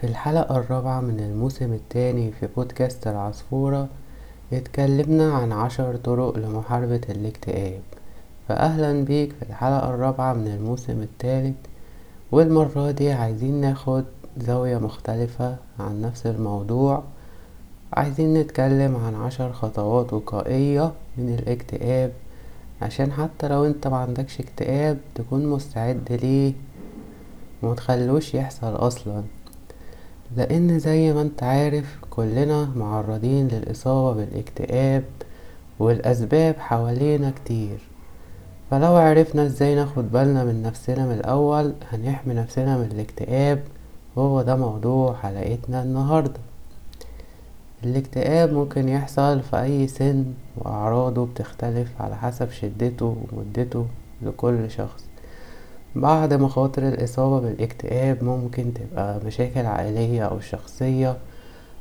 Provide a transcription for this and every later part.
في الحلقة الرابعة من الموسم الثاني في بودكاست العصفورة اتكلمنا عن عشر طرق لمحاربة الاكتئاب. فأهلا بيك في الحلقة الرابعة من الموسم الثالث والمرة دي عايزين ناخد زاوية مختلفة عن نفس الموضوع. عايزين نتكلم عن عشر خطوات وقائية من الاكتئاب عشان حتى لو انت معندكش اكتئاب تكون مستعد ليه ومتخلوش يحصل أصلا. لأن زي ما أنت عارف كلنا معرضين للإصابة بالاكتئاب والأسباب حوالينا كتير. فلو عرفنا إزاي ناخد بالنا من نفسنا من الأول هنحمي نفسنا من الاكتئاب. وهو ده موضوع حلقتنا النهارده. الاكتئاب ممكن يحصل في أي سن وأعراضه بتختلف على حسب شدته ومدته لكل شخص. بعض مخاطر الإصابة بالاكتئاب ممكن تبقى مشاكل عائلية أو شخصية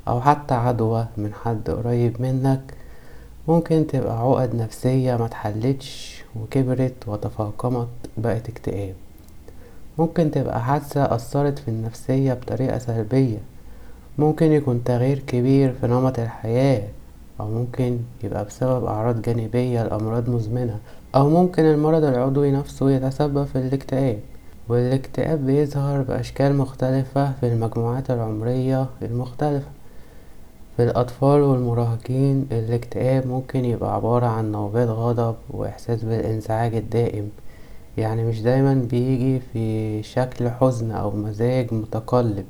أو حتى عدوى من حد قريب منك. ممكن تبقى عقد نفسية متحلتش وكبرت وتفاقمت بقت اكتئاب. ممكن تبقى حادثة أثرت في النفسية بطريقة سلبية. ممكن يكون تغيير كبير في نمط الحياة أو ممكن يبقى بسبب أعراض جانبية لأمراض مزمنة أو ممكن المرض العضوي نفسه يتسبب في الاكتئاب والاكتئاب بيظهر بأشكال مختلفة في المجموعات العمرية المختلفة. في الأطفال والمراهقين الاكتئاب ممكن يبقى عبارة عن نوبات غضب وإحساس بالإنزعاج الدائم يعني مش دايما بيجي في شكل حزن أو مزاج متقلب.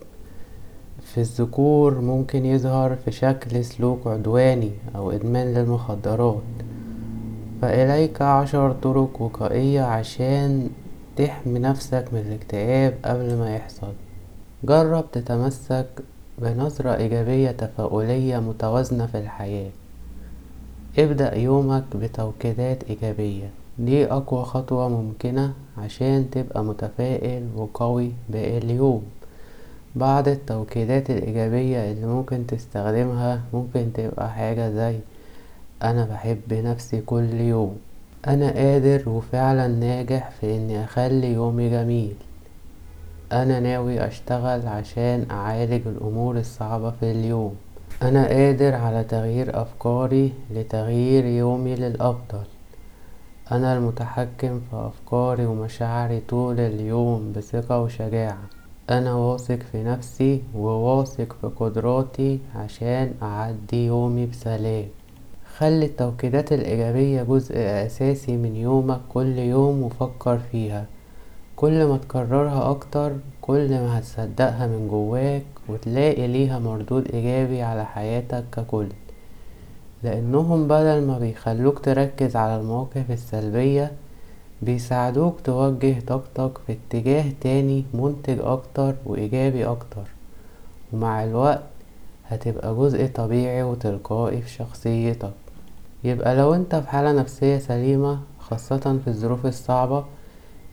في الذكور ممكن يظهر في شكل سلوك عدواني أو إدمان للمخدرات. فإليك عشر طرق وقائية عشان تحمي نفسك من الاكتئاب قبل ما يحصل. جرب تتمسك بنظرة إيجابية تفاؤلية متوازنة في الحياة. ابدأ يومك بتوكيدات إيجابية. دي أقوى خطوة ممكنة عشان تبقى متفائل وقوي باقي اليوم. بعض التوكيدات الإيجابية اللي ممكن تستخدمها ممكن تبقى حاجة زي أنا بحب نفسي كل يوم. أنا قادر وفعلا ناجح في إني أخلي يومي جميل. أنا ناوي أشتغل عشان أعالج الأمور الصعبة في اليوم. أنا قادر على تغيير أفكاري لتغيير يومي للأفضل. أنا المتحكم في أفكاري ومشاعري طول اليوم بثقة وشجاعة. أنا واثق في نفسي وواثق في قدراتي عشان أعدي يومي بسلام. خلي التوكيدات الإيجابية جزء أساسي من يومك كل يوم وفكر فيها. كل ما تكررها أكتر كل ما هتصدقها من جواك وتلاقي ليها مردود إيجابي على حياتك ككل. لأنهم بدل ما بيخلوك تركز على المواقف السلبية بيساعدوك توجه طاقتك في اتجاه تاني منتج أكتر وإيجابي أكتر. ومع الوقت هتبقى جزء طبيعي وتلقائي في شخصيتك. يبقى لو انت في حالة نفسية سليمة خاصة في الظروف الصعبة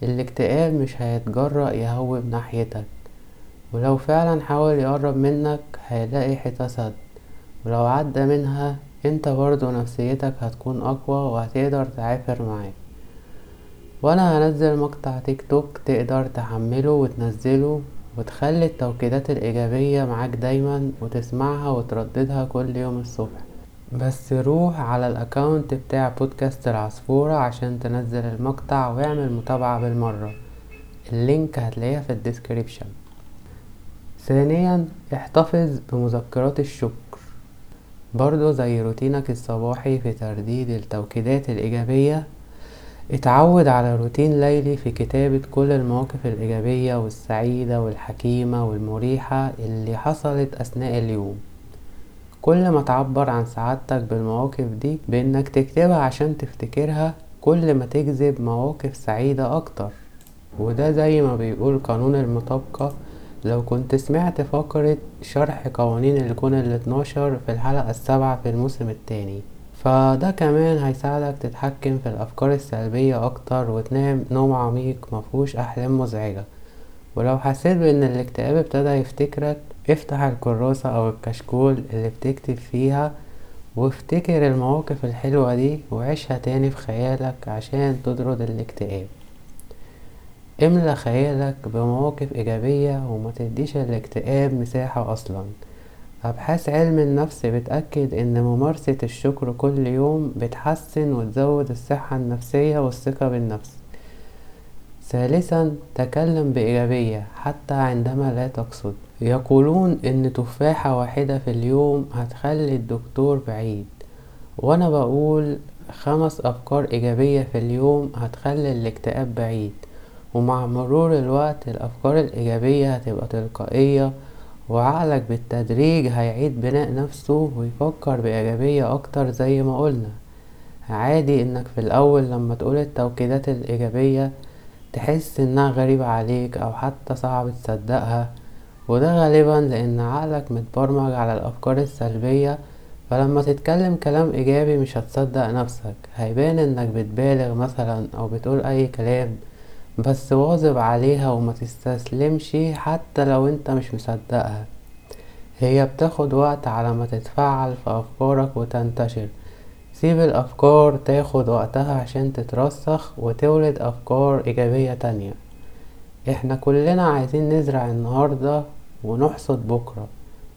الاكتئاب مش هيتجرأ يهوب ناحيتك. ولو فعلا حاول يقرب منك هيلاقي حيطة سد. ولو عدى منها انت برضو نفسيتك هتكون أقوى وهتقدر تعافر معاه. وأنا هنزل مقطع تيك توك تقدر تحمله وتنزله وتخلي التوكيدات الإيجابية معاك دايما وتسمعها وترددها كل يوم الصبح. بس روح على ال account بتاع بودكاست العصفورة عشان تنزل المقطع واعمل متابعة بالمرة. ال link هتلاقيها في ال description. ثانيا احتفظ بمذكرات الشكر. برضو زي روتينك الصباحي في ترديد التوكيدات الإيجابية. اتعود على روتين ليلي في كتابة كل المواقف الإيجابية والسعيدة والحكيمة والمريحة اللي حصلت أثناء اليوم. كل ما تعبر عن سعادتك بالمواقف دي بإنك تكتبها عشان تفتكرها كل ما تجذب مواقف سعيدة أكتر. وده زي ما بيقول قانون المطابقة. لو كنت سمعت فقرة شرح قوانين الكون الاتناشر في الحلقة السابعة في الموسم التاني فده كمان هيساعدك تتحكم في الأفكار السلبية أكتر وتنام نوم عميق مفهوش أحلام مزعجة. ولو حسيت بأن الاكتئاب ابتدى يفتكرك افتح الكراسة أو الكشكول اللي بتكتب فيها وافتكر المواقف الحلوة دي وعيشها تاني في خيالك عشان تطرد الاكتئاب. املى خيالك بمواقف إيجابية وما تديش الاكتئاب مساحة أصلا. أبحاث علم النفس بتأكد إن ممارسة الشكر كل يوم بتحسن وتزود الصحة النفسية والثقة بالنفس. ثالثا تكلم بإيجابية حتى عندما لا تقصد. يقولون إن تفاحة واحدة في اليوم هتخلي الدكتور بعيد. وأنا بقول خمس أفكار إيجابية في اليوم هتخلي الاكتئاب بعيد. ومع مرور الوقت الأفكار الإيجابية هتبقى تلقائية وعقلك بالتدريج هيعيد بناء نفسه ويفكر بإيجابية أكتر زي ما قلنا. عادي إنك في الأول لما تقول التوكيدات الإيجابية تحس إنها غريبة عليك أو حتى صعب تصدقها وده غالبا لأن عقلك متبرمج على الأفكار السلبية فلما تتكلم كلام إيجابي مش هتصدق نفسك. هيبان إنك بتبالغ مثلا أو بتقول أي كلام بس واظب عليها وما تستسلمش حتى لو أنت مش مصدقها. هي بتاخد وقت على ما تتفعل في أفكارك وتنتشر. سيب الأفكار تاخد وقتها عشان تترسخ وتولد أفكار إيجابية تانية. إحنا كلنا عايزين نزرع النهاردة ونحصد بكرة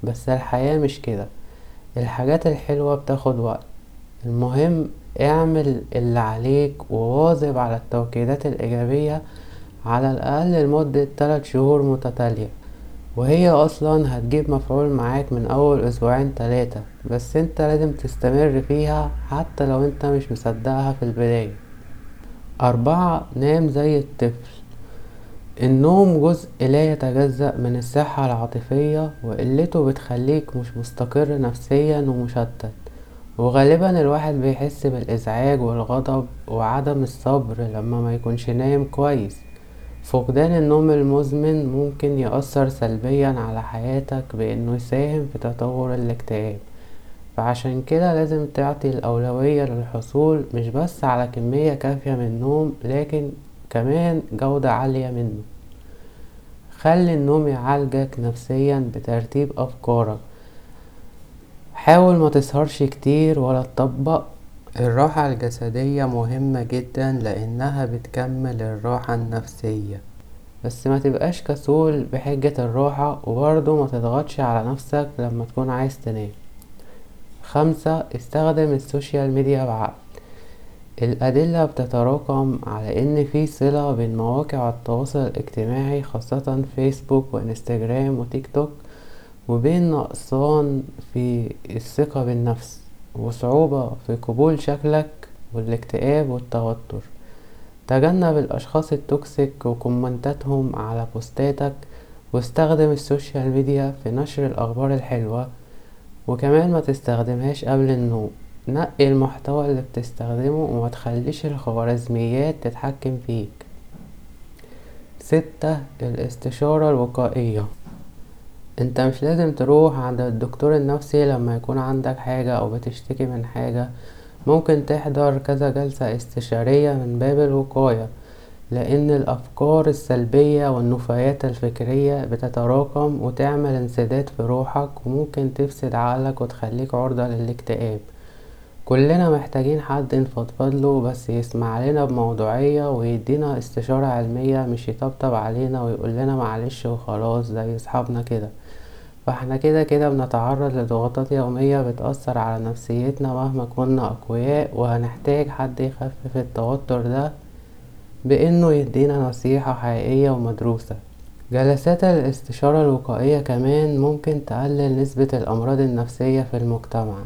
بس الحياة مش كده. الحاجات الحلوة بتاخد وقت. المهم اعمل اللي عليك وواظب على التوكيدات الإيجابية على الأقل لمدة تلات شهور متتالية. وهي أصلا هتجيب مفعول معاك من أول أسبوعين تلاتة بس أنت لازم تستمر فيها حتى لو أنت مش مصدقها في البداية. أربعة نام زي الطفل. النوم جزء لا يتجزأ من الصحة العاطفية وقلته بتخليك مش مستقر نفسيا ومشتت. وغالبا الواحد بيحس بالإزعاج والغضب وعدم الصبر لما ما يكونش نايم كويس. فقدان النوم المزمن ممكن يأثر سلبيا على حياتك بأنه يساهم في تطور الاكتئاب. فعشان كده لازم تعطي الأولوية للحصول مش بس على كمية كافية من النوم لكن كمان جودة عالية منه. خلي النوم يعالجك نفسيا بترتيب أفكارك. حاول ما تسهرش كتير ولا تطبق الراحة الجسدية مهمة جدا لأنها بتكمل الراحة النفسية بس ما تبقاش كسول بحجة الراحة وبرضه ما تضغطش على نفسك لما تكون عايز تنام. خمسة استخدم ال social media بعقل. الأدلة بتتراكم على إن في صلة بين مواقع التواصل الاجتماعي خاصة فيسبوك وإنستجرام وتيك توك وبين نقصان في الثقة بالنفس. وصعوبة في قبول شكلك والاكتئاب والتوتر. تجنب الأشخاص ال toxic وكومنتاتهم على بوستاتك واستخدم ال social media في نشر الأخبار الحلوة. وكمان ما تستخدمهاش قبل النوم نقي المحتوى اللي بتستخدمه وما تخليش الخوارزميات تتحكم فيك. ستة الاستشارة الوقائية. انت مش لازم تروح عند الدكتور النفسي لما يكون عندك حاجة أو بتشتكي من حاجة. ممكن تحضر كذا جلسة استشارية من باب الوقاية لأن الأفكار السلبية والنفايات الفكرية بتتراكم وتعمل انسداد في روحك وممكن تفسد عقلك وتخليك عرضة للاكتئاب. كلنا محتاجين حد نفضفض له بس يسمع لنا بموضوعية ويدينا استشارة علمية مش يطبطب علينا ويقول لنا معلش وخلاص زي أصحابنا كده. فاحنا كده كده بنتعرض لضغوطات يومية بتأثر على نفسيتنا مهما كنا أقوياء وهنحتاج حد يخفف التوتر ده بإنه يدينا نصيحة حقيقية ومدروسة. جلسات الاستشارة الوقائية كمان ممكن تقلل نسبة الأمراض النفسية في المجتمع.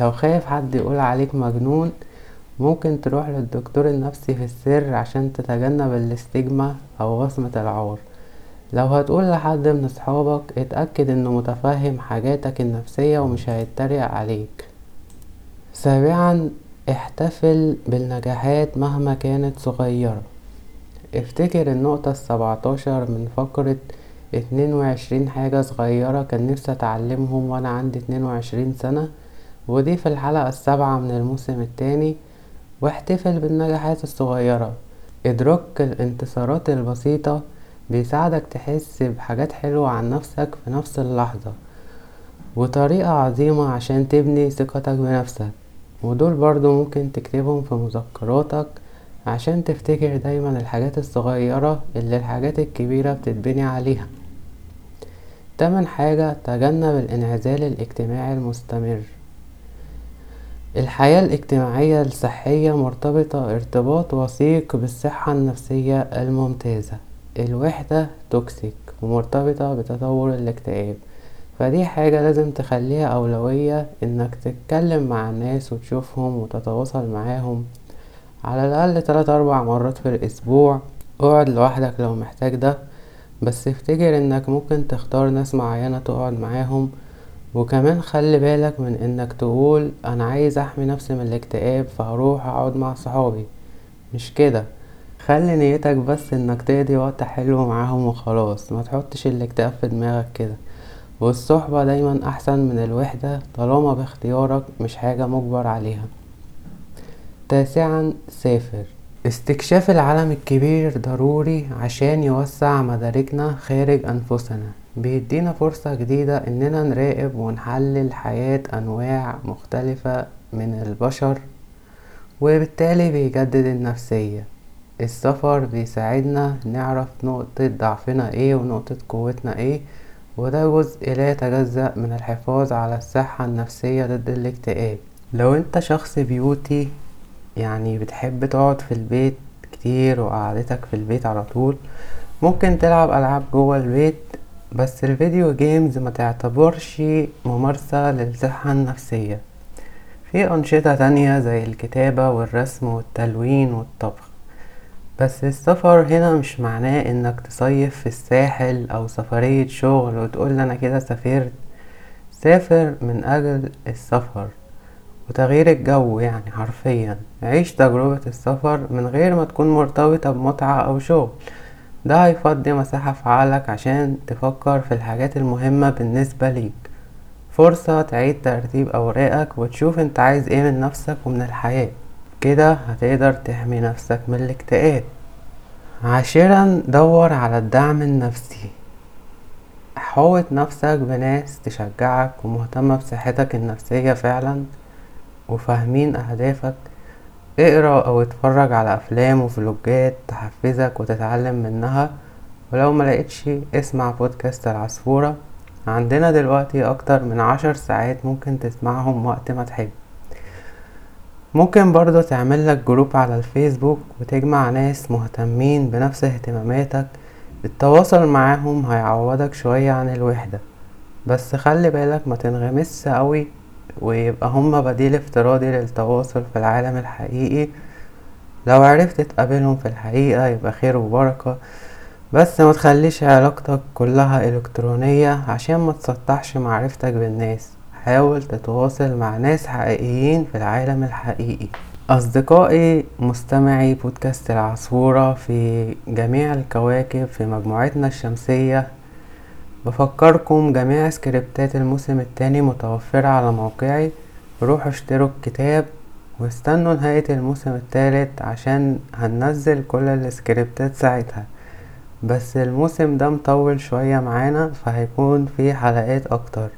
لو خايف حد يقول عليك مجنون ممكن تروح للدكتور النفسي في السر عشان تتجنب الاستجمة أو وصمة العار لو هتقول لحد من اصحابك اتأكد إنه متفهم حاجاتك النفسية ومش هيتريق عليك. سابعا احتفل بالنجاحات مهما كانت صغيرة. افتكر النقطة السبعتاشر من فقرة اتنين وعشرين حاجة صغيرة كان نفسي أتعلمهم وأنا عندي اتنين وعشرين سنة ودي في الحلقة السابعة من الموسم التاني. واحتفل بالنجاحات الصغيرة. ادراك الانتصارات البسيطة بيساعدك تحس بحاجات حلوة عن نفسك في نفس اللحظة. وطريقة عظيمة عشان تبني ثقتك بنفسك. ودول برضو ممكن تكتبهم في مذكراتك عشان تفتكر دايما الحاجات الصغيرة اللي الحاجات الكبيرة بتتبني عليها. تامن حاجة تجنب الانعزال الاجتماعي المستمر. الحياة الاجتماعية الصحية مرتبطة ارتباط وثيق بالصحة النفسية الممتازة. الوحدة توكسيك ومرتبطة بتطور الاكتئاب. فدي حاجة لازم تخليها أولوية إنك تتكلم مع الناس وتشوفهم وتتواصل معاهم. على الأقل تلات أربع مرات في الأسبوع. اقعد لوحدك لو محتاج ده. بس افتكر إنك ممكن تختار ناس معينة تقعد معاهم. وكمان خلي بالك من إنك تقول أنا عايز أحمي نفسي من الاكتئاب فهروح أقعد مع صحابي. مش كده؟ خلي نيتك بس إنك تقضي وقت حلو معاهم وخلاص ما تحطش الاكتئاب في دماغك كده. والصحبة دايما أحسن من الوحدة طالما باختيارك مش حاجة مجبر عليها. تاسعا سافر. استكشاف العالم الكبير ضروري عشان يوسع مداركنا خارج أنفسنا. بيدينا فرصة جديدة إننا نراقب ونحلل حياة أنواع مختلفة من البشر وبالتالي بيجدد النفسية. السفر بيساعدنا نعرف نقطة ضعفنا إيه ونقطة قوتنا إيه وده جزء لا يتجزأ من الحفاظ على الصحة النفسية ضد الاكتئاب. لو انت شخص بيوتي يعني بتحب تقعد في البيت كتير وقعدتك في البيت على طول ممكن تلعب ألعاب جوه البيت بس ال video games ما تعتبرش ممارسة للصحة النفسية. في أنشطة تانية زي الكتابة والرسم والتلوين والطبخ. بس السفر هنا مش معناه إنك تصيف في الساحل أو سفرية شغل وتقول أنا كده سافرت. سافر من أجل السفر وتغيير الجو يعني حرفيا. عيش تجربة السفر من غير ما تكون مرتبطة بمتعة أو شغل. ده هيفضي مساحة في عقلك عشان تفكر في الحاجات المهمة بالنسبة ليك. فرصة تعيد ترتيب أوراقك وتشوف أنت عايز إيه من نفسك ومن الحياة. كده هتقدر تحمي نفسك من الاكتئاب. عاشرا دور على الدعم النفسي. حوط نفسك بناس تشجعك ومهتمة بصحتك النفسية فعلا وفاهمين أهدافك. اقرأ أو اتفرج على أفلام وفلوجات تحفزك وتتعلم منها. ولو ملقتش اسمع بودكاست العصفورة. عندنا دلوقتي أكتر من عشر ساعات ممكن تسمعهم وقت ما تحب. ممكن برضه تعملك جروب على الفيسبوك وتجمع ناس مهتمين بنفس اهتماماتك. التواصل معاهم هيعوضك شوية عن الوحدة. بس خلي بالك ما تنغمسش قوي ويبقى هما بديل افتراضي للتواصل في العالم الحقيقي. لو عرفت تقابلهم في الحقيقة يبقى خير وبركة. بس ما تخليش علاقتك كلها إلكترونية عشان ما تسطحش معرفتك بالناس. حاول تتواصل مع ناس حقيقيين في العالم الحقيقي. أصدقائي مستمعي بودكاست العصفورة في جميع الكواكب في مجموعتنا الشمسية بفكركم جميع سكريبتات الموسم التاني متوفرة على موقعي. روحوا اشتروا الكتاب واستنوا نهاية الموسم التالت عشان هننزل كل السكريبتات ساعتها. بس الموسم ده مطول شوية معانا فهيكون فيه حلقات أكتر.